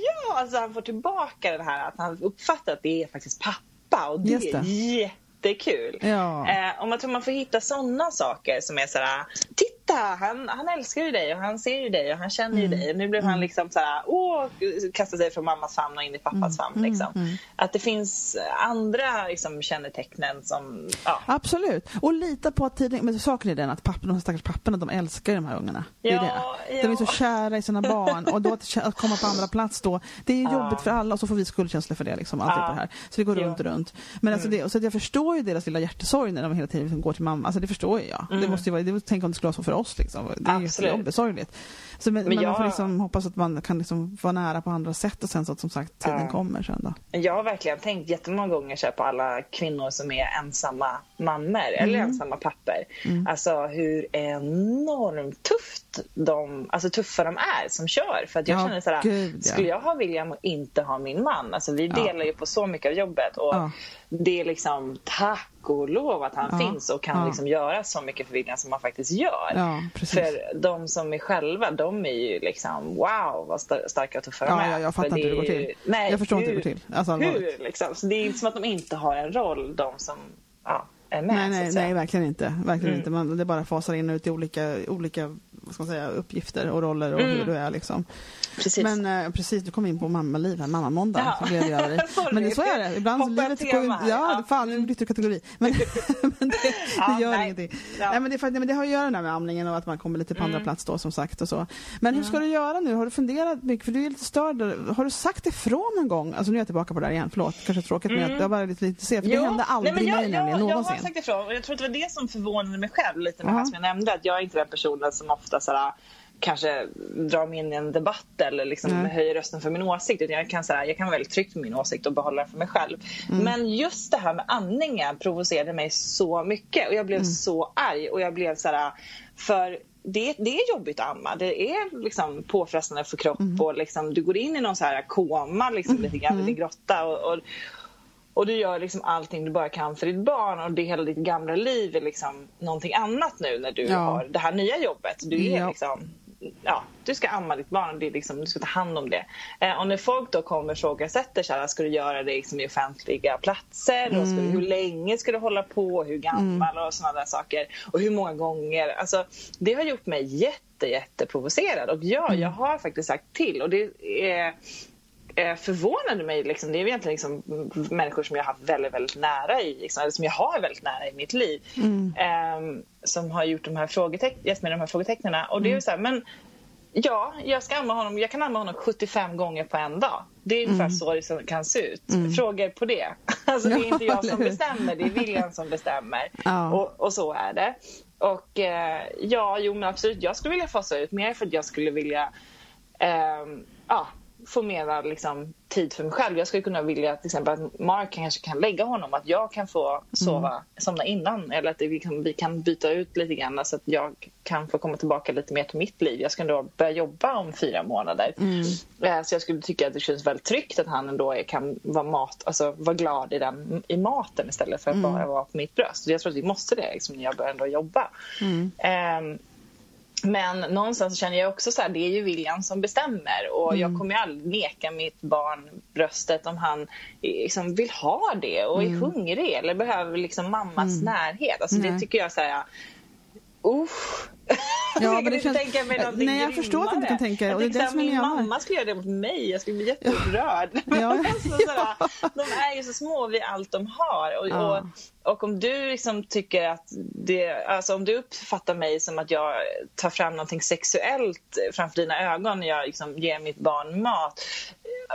ja! Alltså han får tillbaka den här att han uppfattar att det är faktiskt pappa och det, Just det. är jättekul. Ja. Eh, och man tror man får hitta sådana saker som är sådär Titta, han, han älskar ju dig och han ser ju dig och han känner Mm. ju dig. Nu blev han liksom såhär, åh, kastar sig från mammas famn och in i pappas Mm. famn. Liksom. Att det finns andra liksom, kännetecknen som, ja. Absolut. Och lita på att tiden, men saken är den att papporna, de stackars papporna, de älskar ju de här ungarna. Det är Ja, det. De är så kära i sina barn och då att, att komma på andra plats då, det är Ja. jobbigt för alla och så får vi skuldkänslor för det liksom. Allt Ja. det här. Så det går runt och runt. Men alltså det, så jag förstår ju deras lilla hjärtesorg när de hela tiden går till mamma. Alltså det förstår ju jag. Det måste ju vara, det, tänk om det skulle vara så för oss liksom. Det är ju Absolut. jobbigt, sorgligt. Så, men, men, man jag- får liksom hoppas att man kan liksom vara nära på andra sätt och sen så att som sagt tiden Ja. kommer sen då. Jag har verkligen tänkt jättemånga gånger så på alla kvinnor som är ensamma mammor eller Mm. ensamma papper. Alltså hur enormt tufft de, alltså tuffa de är som kör. För att jag Ja, känner så här, gud, ja. skulle jag ha William och inte ha min man, alltså vi delar ju på så mycket av jobbet och. Det är liksom tack och lov att han Ja, finns och kan ja. liksom göra så mycket för William som han faktiskt gör. Ja. För de som är själva, de är ju liksom wow vad sta- starka och tuffa de Ja, är. ja, jag fattar För inte hur det går till. Nej, Jag förstår inte hur hur- det går till. Alltså, hur liksom? Så det är inte som att de inte har en roll, de som är med. Nej, nej, nej, verkligen inte. Verkligen Mm. inte. Man, det bara fasar in och ut i olika, olika vad ska man säga, uppgifter och roller och hur du är. Liksom. Precis. Men eh, precis, du kom in på mammaliv här, mammamåndag. Ja. Så blev det över dig. Sorry, Men det, så är det. Ibland så livet går här. Ja, Ja. fan, nu bytte du kategori. Men, men det, Ja, det gör nej. ingenting. Ja. Nej, men det, för, nej, men det har att göra med amningen och att man kommer lite på Mm. andra plats då som sagt. Och så. Men hur ska du göra nu? Har du funderat mycket? För du är lite störd. Har du sagt ifrån någon gång? Alltså nu är jag tillbaka på det här igen, förlåt. Kanske tråkigt men jag, jag bara lite intresserad. För det hände aldrig Mm. nej, men mig jag, nämligen jag, någonsin. Jag har sagt ifrån och jag tror att det var det som förvånade mig själv lite med Ja. han som jag nämnde. Att jag är inte den personen som ofta sådär, kanske drar mig in i en debatt eller liksom Nej. höjer rösten för min åsikt. Utan jag, kan, såhär, jag kan vara väldigt trygg med min åsikt och behålla den för mig själv. Mm. Men just det här med andningen provocerade mig så mycket och jag Mm. blev så arg och jag blev såhär för det, det är jobbigt att amma. Det är liksom påfrestande för kropp Mm. och liksom, du går in i någon så här koma liksom, lite grann, Mm. din grotta. Och, och, och du gör liksom allting du bara kan för ditt barn och det hela ditt gamla liv är liksom någonting annat nu när du Ja. har det här nya jobbet. Du är Ja. liksom Ja, du ska amma ditt barn och det är liksom, du ska ta hand om det. Eh, och när folk då kommer och ifrågasätter så här, ska du göra det liksom i offentliga platser? Och ska du, hur länge ska du hålla på? Hur gammal? Och sådana där saker. Och hur många gånger? Alltså, det har gjort mig jätte, jätte provocerad. Och ja, jag har faktiskt sagt till. Och det är eh, förvånade mig. Liksom. Det är egentligen liksom människor som jag har haft väldigt, väldigt nära i, liksom, eller som jag har väldigt nära i mitt liv. ehm, som har gjort de här frågeteck- gett mig de här frågetecknen. Och det är ju så här, men ja, jag, ska amma honom, jag kan amma honom 75 gånger på en dag. Det är ungefär så det kan se ut. Frågor på det. Alltså, det är inte jag som bestämmer, det är William som bestämmer. Ja. Och, och så är det. Och eh, ja, jo men absolut, jag skulle vilja fasa ut mer för att jag skulle vilja ehm, ja, få mera liksom, tid för mig själv. Jag skulle kunna vilja till exempel att Mark kanske kan lägga honom, att jag kan få sova, somna innan eller att vi kan, vi kan byta ut lite grann så att jag kan få komma tillbaka lite mer till mitt liv. Jag ska ändå börja jobba om fyra månader. Eh, Så jag skulle tycka att det känns väldigt tryggt att han ändå kan vara, mat, alltså, vara glad i, den, i maten istället för att bara vara på mitt bröst. Jag tror att vi måste det liksom, när jag börjar ändå jobba. Ehm, men någonstans så känner jag också så här, det är ju William som bestämmer och jag kommer ju aldrig neka mitt barn bröstet om han liksom vill ha det och är hungrig eller behöver liksom mammas närhet. Alltså det tycker jag så här, usch. Ja, jag men det inte känns- tänka mig någonting Nej, jag förstår att du inte kan grymmare. tänka Jag det det är Min mamma skulle göra det mot mig, jag skulle bli jätteupprörd. Ja. alltså, sådär, de är ju så små vid allt de har. Och, Ja. och, och om du liksom tycker att det, alltså om du uppfattar mig som att jag tar fram någonting sexuellt framför dina ögon när jag liksom ger mitt barn mat.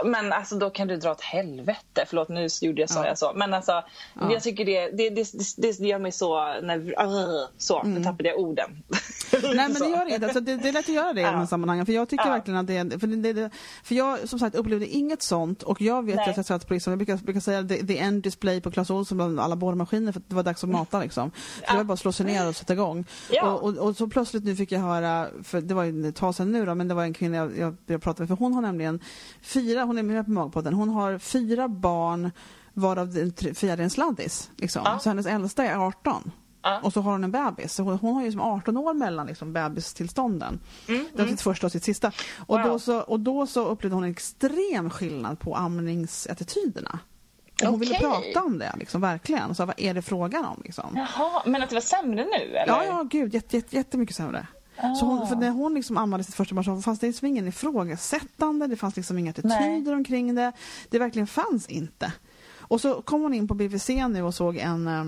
Men alltså då kan du dra åt helvete. Förlåt nu gjorde jag så, Ja. jag så. Men alltså Ja. jag tycker det, det, det, det, det gör mig så nervös. Så, nu tappade jag orden. Mm. Nej men Så. det gör det inte. Alltså, det, det är lätt att göra det i Ja. de här sammanhangen. För jag tycker Ja. verkligen att det. För, det, det, för jag som sagt upplevde inget sånt och jag vet Nej. att jag satt på liksom, jag brukar, brukar säga the, the end display på Clas Ohlson bland alla borrmaskiner för att det var dags att mata liksom. För det var bara att slå sig ner och sätta igång. Ja. Och, och, och så plötsligt nu fick jag höra, för det var ju ett tag sedan nu då, men det var en kvinna jag, jag, jag pratade med, för hon har nämligen fyra, hon är med på Magpodden, hon har fyra barn varav den fjärde är en sladdis. Liksom. Ja. Så hennes äldsta är 18. Ja. Och så har hon en bebis. Så hon, hon har ju som 18 år mellan liksom bebistillstånden. det var sitt första och sitt sista. Och, Mm, Wow. då så, och då så upplevde hon en extrem skillnad på amningsattityderna. Och hon ville Okej. prata om det, liksom, verkligen. Så vad är det frågan om? Liksom? Jaha, men att det var sämre nu eller? Ja, ja, gud, jätte, jätte, jättemycket sämre. Så hon, för när hon liksom ammade sitt första barn så fanns det liksom ingen ifrågasättande, det fanns liksom inga attityder omkring det. Det verkligen fanns inte. Och så kom hon in på BVC nu och såg en, eh,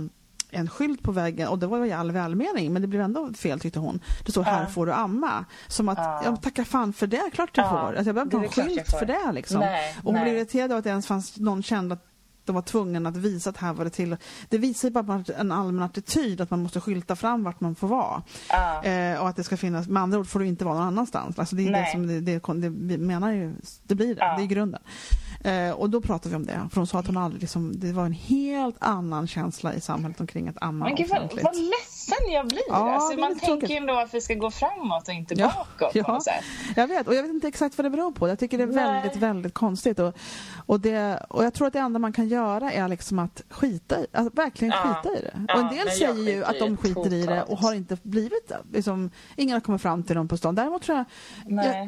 en skylt på väggen och det var i all välmening men det blev ändå fel tyckte hon. Det stod här får du amma. Som att, Ja. ja. tacka fan för det, klart du Ja, får. Alltså, jag behöver det inte ha en skylt för det liksom. Nej, och hon nej. blev irriterad av att det ens fanns någon kände att de var tvungna att visa att här var det till. Det visar ju bara en allmän attityd att man måste skylta fram vart man får vara. Ja. Eh, och att det ska finnas, med andra ord får du inte vara någon annanstans. Alltså det är det Nej. som det, det, det, menar ju, det blir det, Ja. det är grunden. Eh, och då pratade vi om det, för hon sa att hon aldrig liksom, det var en helt annan känsla i samhället omkring att amma Men gud vad, offentligt. vad ledsen jag blir. Ja, alltså, man tänker tråkigt. ju ändå att vi ska gå framåt och inte Ja, bakåt på ja. något sätt. Jag vet, och jag vet inte exakt vad det beror på. Jag tycker det är Nej. väldigt, väldigt konstigt. Och, och, det, och jag tror att det enda man kan göra är liksom att skita i, att verkligen Ja. skita i det. Och en del säger ju att de skiter i det och har inte blivit, liksom, ingen har kommit fram till dem på stan. Däremot tror jag,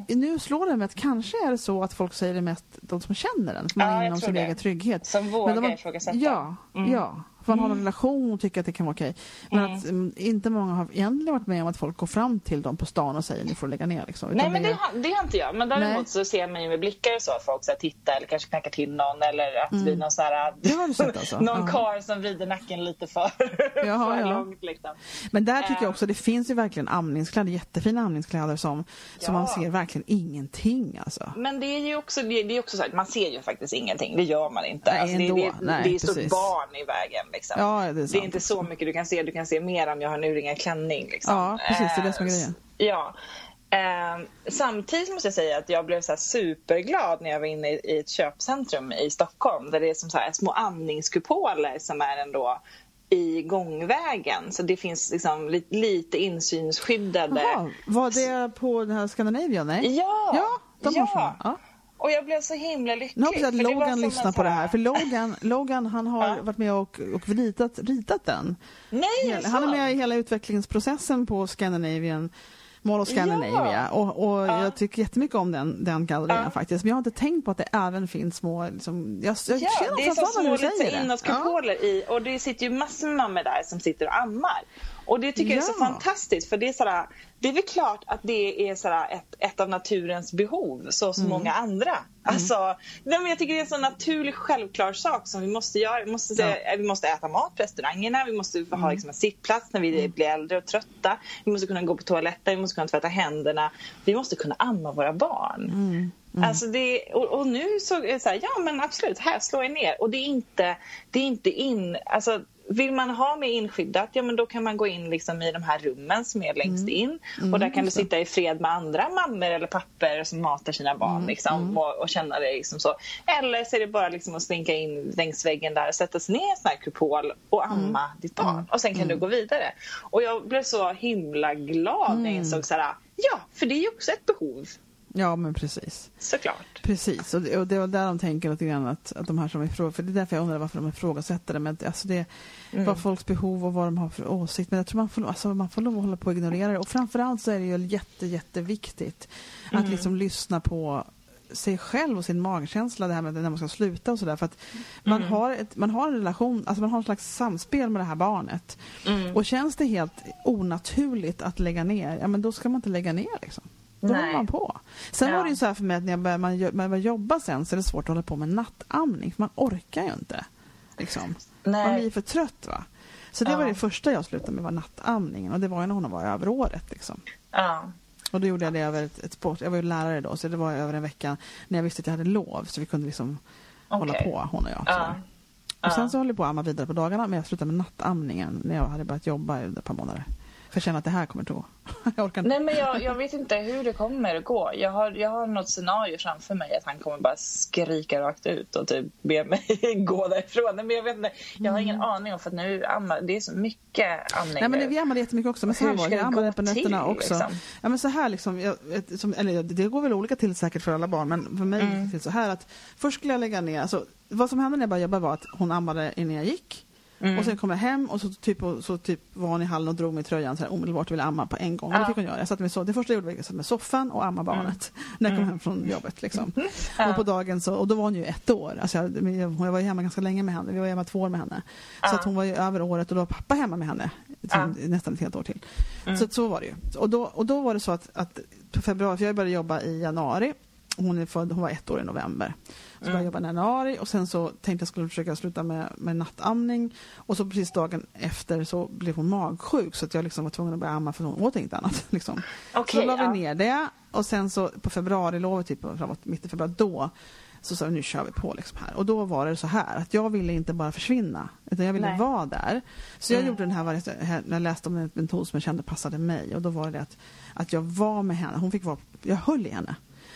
jag nu slår det mig att kanske är det så att folk säger det mest de som känner den, för man är inom sin det. egen trygghet. Som vågar Men de ifrågasätta. Ja, Mm. ja. Man har en relation och tycker att det kan vara okej. Men att mm, inte många har egentligen varit med om att folk går fram till dem på stan och säger ni får lägga ner. Liksom. Nej men det det har, det har inte jag. Men däremot Nej. så ser man ju med blickar och så att folk så här, tittar eller kanske knackar till någon eller att det blir någon sån här, Det sett alltså? någon karl som vrider nacken lite för, Jaha, för ja. långt liksom. Men där tycker Eh. jag också det finns ju verkligen amningskläder, jättefina amningskläder som, som Ja. man ser verkligen ingenting alltså. Men det är ju också, det det är också så här, man ser ju faktiskt ingenting. Det gör man inte. Nej, alltså, det, ändå. det, Nej, det är ett stort barn i vägen. Liksom. Ja, det är det är inte så mycket du kan se. Du kan se mer om jag har en urringad klänning. Liksom. Ja, precis, det är det som är Eh, grejen. Ja. Eh, samtidigt måste jag säga att jag blev så superglad när jag var inne i, ett köpcentrum i Stockholm där det är som så små andningskupoler som är ändå i gångvägen. Så det finns liksom li, lite insynsskyddade. Jaha, var det på den här Scandinavian? Nej? Ja! Ja, de ja. Ja. Och jag blev så himla lycklig. Nu hoppas jag att Logan som lyssnar på det här. För Logan, Logan han har Ja. varit med och, och ritat, ritat den. Nej, Han är med i hela utvecklingsprocessen på Scandinavian Mall of Scandinavia Ja. och, och Ja. jag tycker jättemycket om den, den gallerian Ja. faktiskt. Men jag har inte tänkt på att det även finns små, liksom, jag, jag Ja, känner det är mig små inåtkupoler i och det sitter ju massor med mammor där som sitter och ammar. Och det tycker jag är så Ja. fantastiskt för det är sådär, det är väl klart att det är sådär ett, ett av naturens behov så som Mm. många andra. Alltså, nej men jag tycker det är en så naturlig självklar sak som vi måste göra. Vi måste, säga, vi måste äta mat på restaurangerna, vi måste Mm. ha liksom en sittplats när vi blir äldre och trötta. Vi måste kunna gå på toaletten, vi måste kunna tvätta händerna. Vi måste kunna amma våra barn. Mm. Alltså det, och, och nu så är det så här, ja men absolut, här slår jag ner. Och det är inte, det är inte in, alltså vill man ha mer inskyddat, ja men då kan man gå in liksom i de här rummen som är längst in. och där kan du sitta i fred med andra mammor eller papper som matar sina barn liksom, och, och känna det liksom så. Eller så är det bara liksom att slinka in längs väggen där och sätta sig ner i en sån här kupol och amma ditt barn. Och sen kan du gå vidare. Och jag blev så himla glad när jag insåg så här, ja, för det är ju också ett behov. Ja men precis. Såklart. Precis, och det, och det var där de tänker lite grann att, att de här som ifrågasätter, för det är därför jag undrar varför de ifrågasätter det, men alltså det Mm. vad folks behov och vad de har för åsikt, men jag tror man får, alltså man får lov att hålla på och ignorera det och framförallt så är det ju jätte, jätteviktigt Mm. att liksom lyssna på sig själv och sin magkänsla, det här med när man ska sluta och sådär. För att man, Mm. har ett, man har en relation, alltså man har en slags samspel med det här barnet. Mm. Och känns det helt onaturligt att lägga ner, ja men då ska man inte lägga ner liksom. Då Nej. håller man på. Sen Ja. var det ju så här för mig att när jag började, man, jag började jobba sen så är det svårt att hålla på med nattamning för man orkar ju inte. Liksom. Nej. Man blir för trött va. Så det Ja. var det första jag slutade med var nattamningen och det var ju när hon var över året liksom. Ja. Och då gjorde jag det över ett, ett sport. Jag var ju lärare då, så det var över en vecka när jag visste att jag hade lov. Så vi kunde liksom hålla Okej. på, hon och jag. Ja. Och sen så höll jag på att amma vidare på dagarna, men jag slutade med nattamningen när jag hade börjat jobba i ett par månader. För jag kände att det här kommer inte gå. jag orkar inte. Nej men jag, jag vet inte hur det kommer att gå. Jag har, jag har något scenario framför mig att han kommer bara skrika rakt ut och typ be mig gå därifrån. Nej, men jag vet inte. Jag har ingen aning om för att nu ammar, det är så mycket amning Nej men det, vi ammade jättemycket också. Men så här Hur var. Jag ammade gå på nätterna till, också. liksom? Ja men så här liksom. Jag, som, eller det går väl olika till säkert för alla barn. Men för mig Mm. gick det till så här att först skulle jag lägga ner. Alltså, vad som hände när jag började jobba var att hon ammade innan jag gick. Mm. Och sen kom jag hem och så typ, och, så typ var hon i hallen och drog mig i tröjan så här, omedelbart ville amma på en gång. Ja. det fick hon göra. Jag satt mig så, det första jag gjorde var att jag satt med soffan och amma barnet när jag kom hem från jobbet. Liksom. Mm. Ja. Och på dagen så, och då var hon ju ett år. Alltså jag, jag, var ju hemma ganska länge med henne. Vi var hemma två år med henne. Så att hon var ju över året och då var pappa hemma med henne. Ja. Nästan ett helt år till. Mm. Så, så var det ju. Och då, och då var det så att, att på februari, för jag började jobba i januari. Hon, är född, hon var ett år i november. Så började jag jobba i januari och sen så tänkte jag skulle försöka sluta med, med nattamning. Och så precis dagen efter så blev hon magsjuk så att jag liksom var tvungen att börja amma för hon åt inget annat. Liksom. så Okej, då la vi ja. ner det och sen så på februarilovet, typ framåt mitt i februari, då så sa vi nu kör vi på liksom här. Och då var det så här att jag ville inte bara försvinna utan jag ville Nej. vara där. Så jag Mm. gjorde den här, när jag läste om en metod som jag kände passade mig och då var det att, att jag var med henne. Hon fick vara, jag höll i henne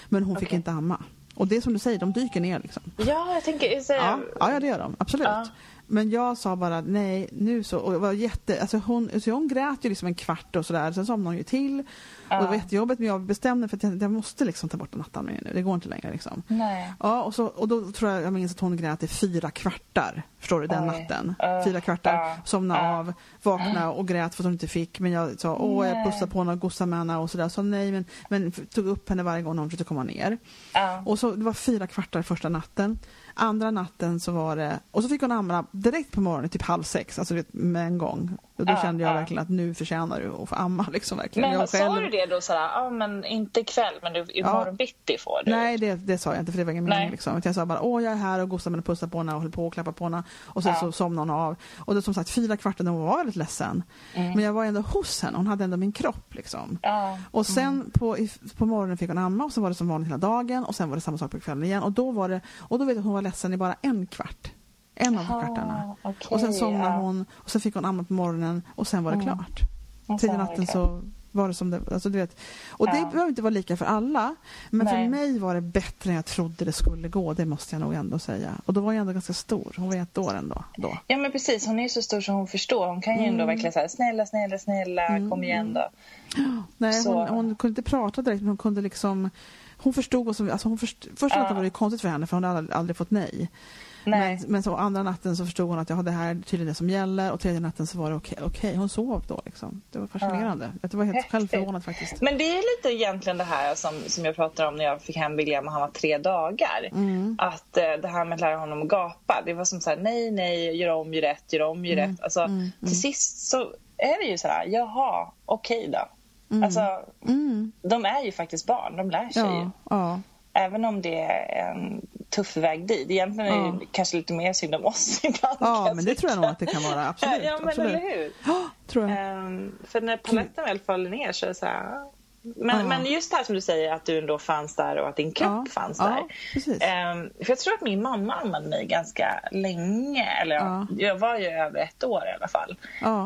men hon fick Okej. inte amma. Och det är som du säger, de dyker ner liksom. Ja, jag tänker... Så, Ja, ja, det gör de. Absolut. Ja. Men jag sa bara nej, nu så. Och var jätte, alltså hon, så hon grät ju liksom en kvart och sådär. Sen somnade hon ju till. Och det var Ja. jättejobbigt men jag bestämde för att jag, jag måste liksom ta bort nattamningen nu. Det går inte längre liksom. Nej. Ja, och, så, och då tror jag jag minns att hon grät i fyra kvartar. Förstår du? Den Oj. natten. Fyra kvartar. ja, Somnade ja. av, vaknade och grät för att hon inte fick. Men jag sa åh, jag pussade på henne och gosade med henne och sådär. Så nej, men, men tog upp henne varje gång hon försökte komma ner. Ja. Och så, det var fyra kvartar första natten. Andra natten så var det, och så fick hon amma direkt på morgonen, typ halv sex, alltså med en gång. Och då Ja, kände jag ja. verkligen att nu förtjänar du att få amma liksom verkligen. Men jag sa du det då sådär, ja men inte ikväll men du, imorgon bitti får du? Nej, det, det sa jag inte för det var ingen mening. Liksom. Jag sa bara åh jag är här och gosar med och pussar på henne och höll på och klappar på henne. Och sen Ja. så somnade hon av. Och det som sagt fyra kvartar när hon var väldigt ledsen. Mm. Men jag var ändå hos henne, hon hade ändå min kropp liksom. Ja. Och sen på, i, på morgonen fick hon amma och sen var det som vanligt hela dagen och sen var det samma sak på kvällen igen. Och då var det, och då vet jag att hon var ledsen i bara en kvart. En av kvartarna. okej, och sen somnade ja. hon och sen fick hon amma på morgonen och sen var det Mm. klart. Det natten så var det som det alltså du vet. Och det Ja. behöver inte vara lika för alla. Men Nej. för mig var det bättre än jag trodde det skulle gå. Det måste jag nog ändå säga. Och då var jag ändå ganska stor. Hon var ett år ändå. Då. Ja men precis, hon är ju så stor så hon förstår. Hon kan ju ändå Mm. verkligen säga snälla, snälla, snälla, kom igen då. Nej, hon, hon kunde inte prata direkt men hon kunde liksom hon förstod vad som, alltså hon först, första Ja. natten var det konstigt för henne för hon hade aldrig, aldrig fått nej. Nej. Men, men så andra natten så förstod hon att ja, det här är tydligen det som gäller och tredje natten så var det okej. okej. Hon sov då liksom. Det var fascinerande. Jag var helt Häftigt. själv förvånad faktiskt. Men det är lite egentligen det här som, som jag pratade om när jag fick hem William och han var tre dagar. Mm. Att eh, det här med att lära honom att gapa, det var som så här, nej, nej, gör om, gör rätt, gör om, gör Mm. rätt. Alltså, Mm. Till sist så är det ju så här, jaha, okej då. Alltså, Mm. de är ju faktiskt barn, de lär sig ju. Ja, ja. Även om det är en tuff väg dit. Egentligen är det Ja. ju kanske lite mer synd om oss ibland. ja men det tror jag nog att det kan vara. Absolut. ja, men absolut. eller hur? Ja, tror jag. Ehm, för när paletten väl faller ner så är det så här... Men, Ja. men just det här som du säger att du ändå fanns där och att din kropp Ja, fanns där. Ehm, för jag tror att min mamma ammade mig ganska länge. Eller ja. Ja. jag var ju över ett år i alla fall.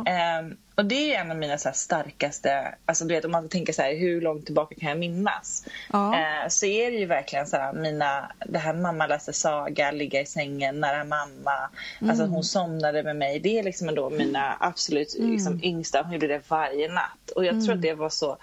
Ehm, och det är en av mina så starkaste, alltså du vet om man tänker så här, hur långt tillbaka kan jag minnas? Eh, så är det ju verkligen så här, mina, det här mamma läste saga, ligga i sängen nära mamma, alltså att hon somnade med mig. Det är liksom ändå mina absolut liksom, yngsta, hon gjorde det varje natt. Och jag tror att det var så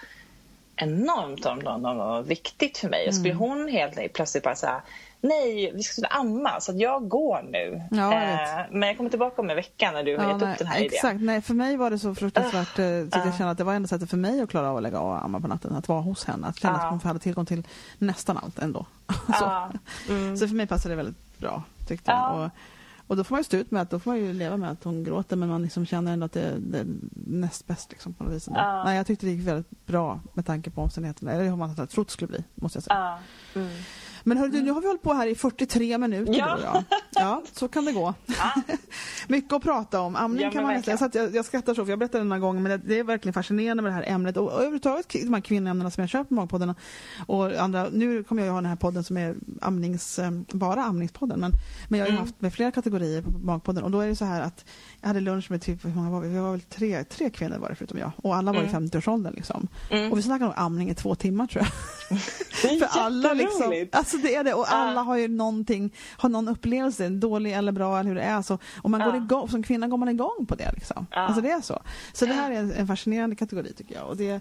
enormt, enormt, enormt viktigt för mig. Och skulle hon helt plötsligt bara säga Nej, vi ska sluta amma så att jag går nu. Ja, jag Eh, men jag kommer tillbaka om en vecka när du har gett nej, upp den här idén. exakt. Nej, för mig var det så fruktansvärt eh, så att Ah. jag kände att det var enda sättet för mig att klara av att lägga av och amma på natten. Att vara hos henne. Att känna Ah. att hon hade tillgång till nästan allt ändå. så. Mm. så för mig passade det väldigt bra tyckte jag. Ja. Och, och då får man ju stå ut med att då får man ju leva med att hon gråter men man liksom känner ändå att det, det är näst bäst liksom på något vis. Ja. Nej, jag tyckte det gick väldigt bra med tanke på omständigheterna. Eller hur man hade trott det skulle bli, måste jag säga. Ja, mm. Men hörru, du, nu har vi hållit på här i 43 minuter Ja. du och jag. Ja, så kan det gå. Ja. Mycket att prata om. Amning Ja, kan man nästan, jag, jag, jag skrattar så för jag berättade det några gånger men det, det är verkligen fascinerande med det här ämnet och, och överhuvudtaget de här kvinnoämnena som jag kör på Magpodden och andra. Nu kommer jag ju ha den här podden som är amnings, eh, bara amningspodden men, men jag har ju Mm. haft med flera kategorier på Magpodden och då är det så här att jag hade lunch med typ, hur många var vi? Vi var väl tre, tre kvinnor var det förutom jag och alla var i Mm. 50-årsåldern liksom. Mm. Och vi snackade om amning i två timmar tror jag. För alla liksom, alltså det är det och alla Ja. har ju någonting, har någon upplevelse, dålig eller bra eller hur det är. Så, och man går Ja. igång, som kvinna går man igång på det liksom. Ja. Alltså det är så. Så det här är en, en fascinerande kategori tycker jag. Och det,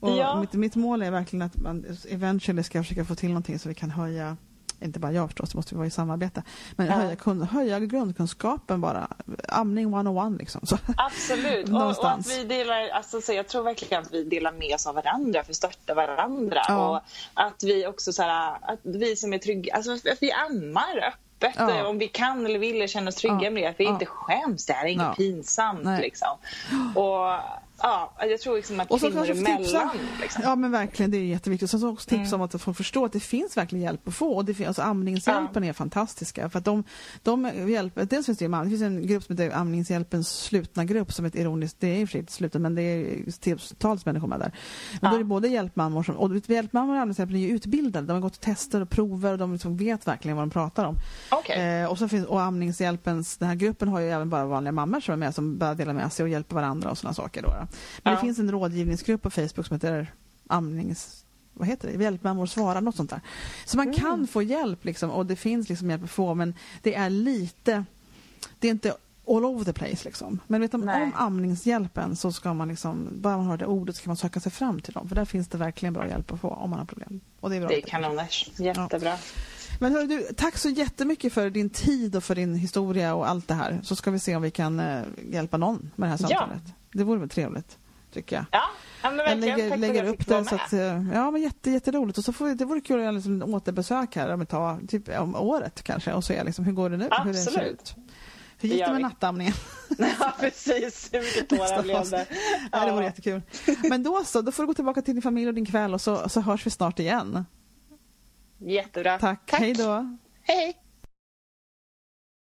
och Ja. mitt, mitt mål är verkligen att man eventually ska försöka få till någonting så vi kan höja inte bara jag förstås, det måste vi vara i samarbete. Men Ja. höja, kun, höja grundkunskapen bara. Amning 101 liksom. Så, Absolut. Och, och att vi delar, alltså, så jag tror verkligen att vi delar med oss av varandra för att stötta varandra. Ja. Och att vi också så här, att vi som är trygga, alltså att vi ammar öppet Ja. eh, om vi kan eller vill känner oss trygga med det. Att vi inte skäms, det här är inget pinsamt liksom. Och ja, jag tror liksom att Och så kvinnor få tipsa. emellan liksom. Ja men verkligen, det är jätteviktigt. Sen så också tips Mm. om att få förstå att det finns verkligen hjälp att få. Och det finns, alltså amningshjälpen är fantastiska. För att de, de hjälper, dels finns det ju, det finns en grupp som heter Amningshjälpens slutna grupp som är ett ironiskt, det är i och för sig inte slutet men det är tusentals människor med där. Men Ja. då är det både hjälpmammor som, och hjälpmammor och Amningshjälpen är ju utbildade. De har gått tester och prover och de liksom vet verkligen vad de pratar om. Okej. Eh, och, så finns, och Amningshjälpens, den här gruppen har ju även bara vanliga mammor som är med som bara delar med sig och hjälper varandra och sådana saker. Då. Men det Ja. finns en rådgivningsgrupp på Facebook som heter Amnings... Vad heter det? Hjälpmammor svarar, något sånt där. Så man Mm. kan få hjälp liksom, och det finns liksom hjälp att få men det är lite... Det är inte all over the place liksom. Men vet du, om amningshjälpen så ska man liksom, bara man hör det ordet så kan man söka sig fram till dem. För där finns det verkligen bra hjälp att få om man har problem. Och det är bra. Det är kanoners. Jättebra. Men hörru du, tack så jättemycket för din tid och för din historia och allt det här. Så ska vi se om vi kan eh, hjälpa någon med det här Ja. Det vore väl trevligt, tycker jag. Ja, ja men Jag lägger, Tack lägger jag upp vara så att, eh, ja men jätte, jätteroligt. Och så får det vore kul att göra liksom återbesök här om tag, typ om året kanske och se liksom, hur går det nu? Hur det ser Absolut. ut. Hur gick Det det med nattamningen? Ja, precis. Hur mycket tårar blev det? Ja. det vore jättekul. Men då så, då får du gå tillbaka till din familj och din kväll och så, så hörs vi snart igen. Jättebra. Tack, hej då. Hej.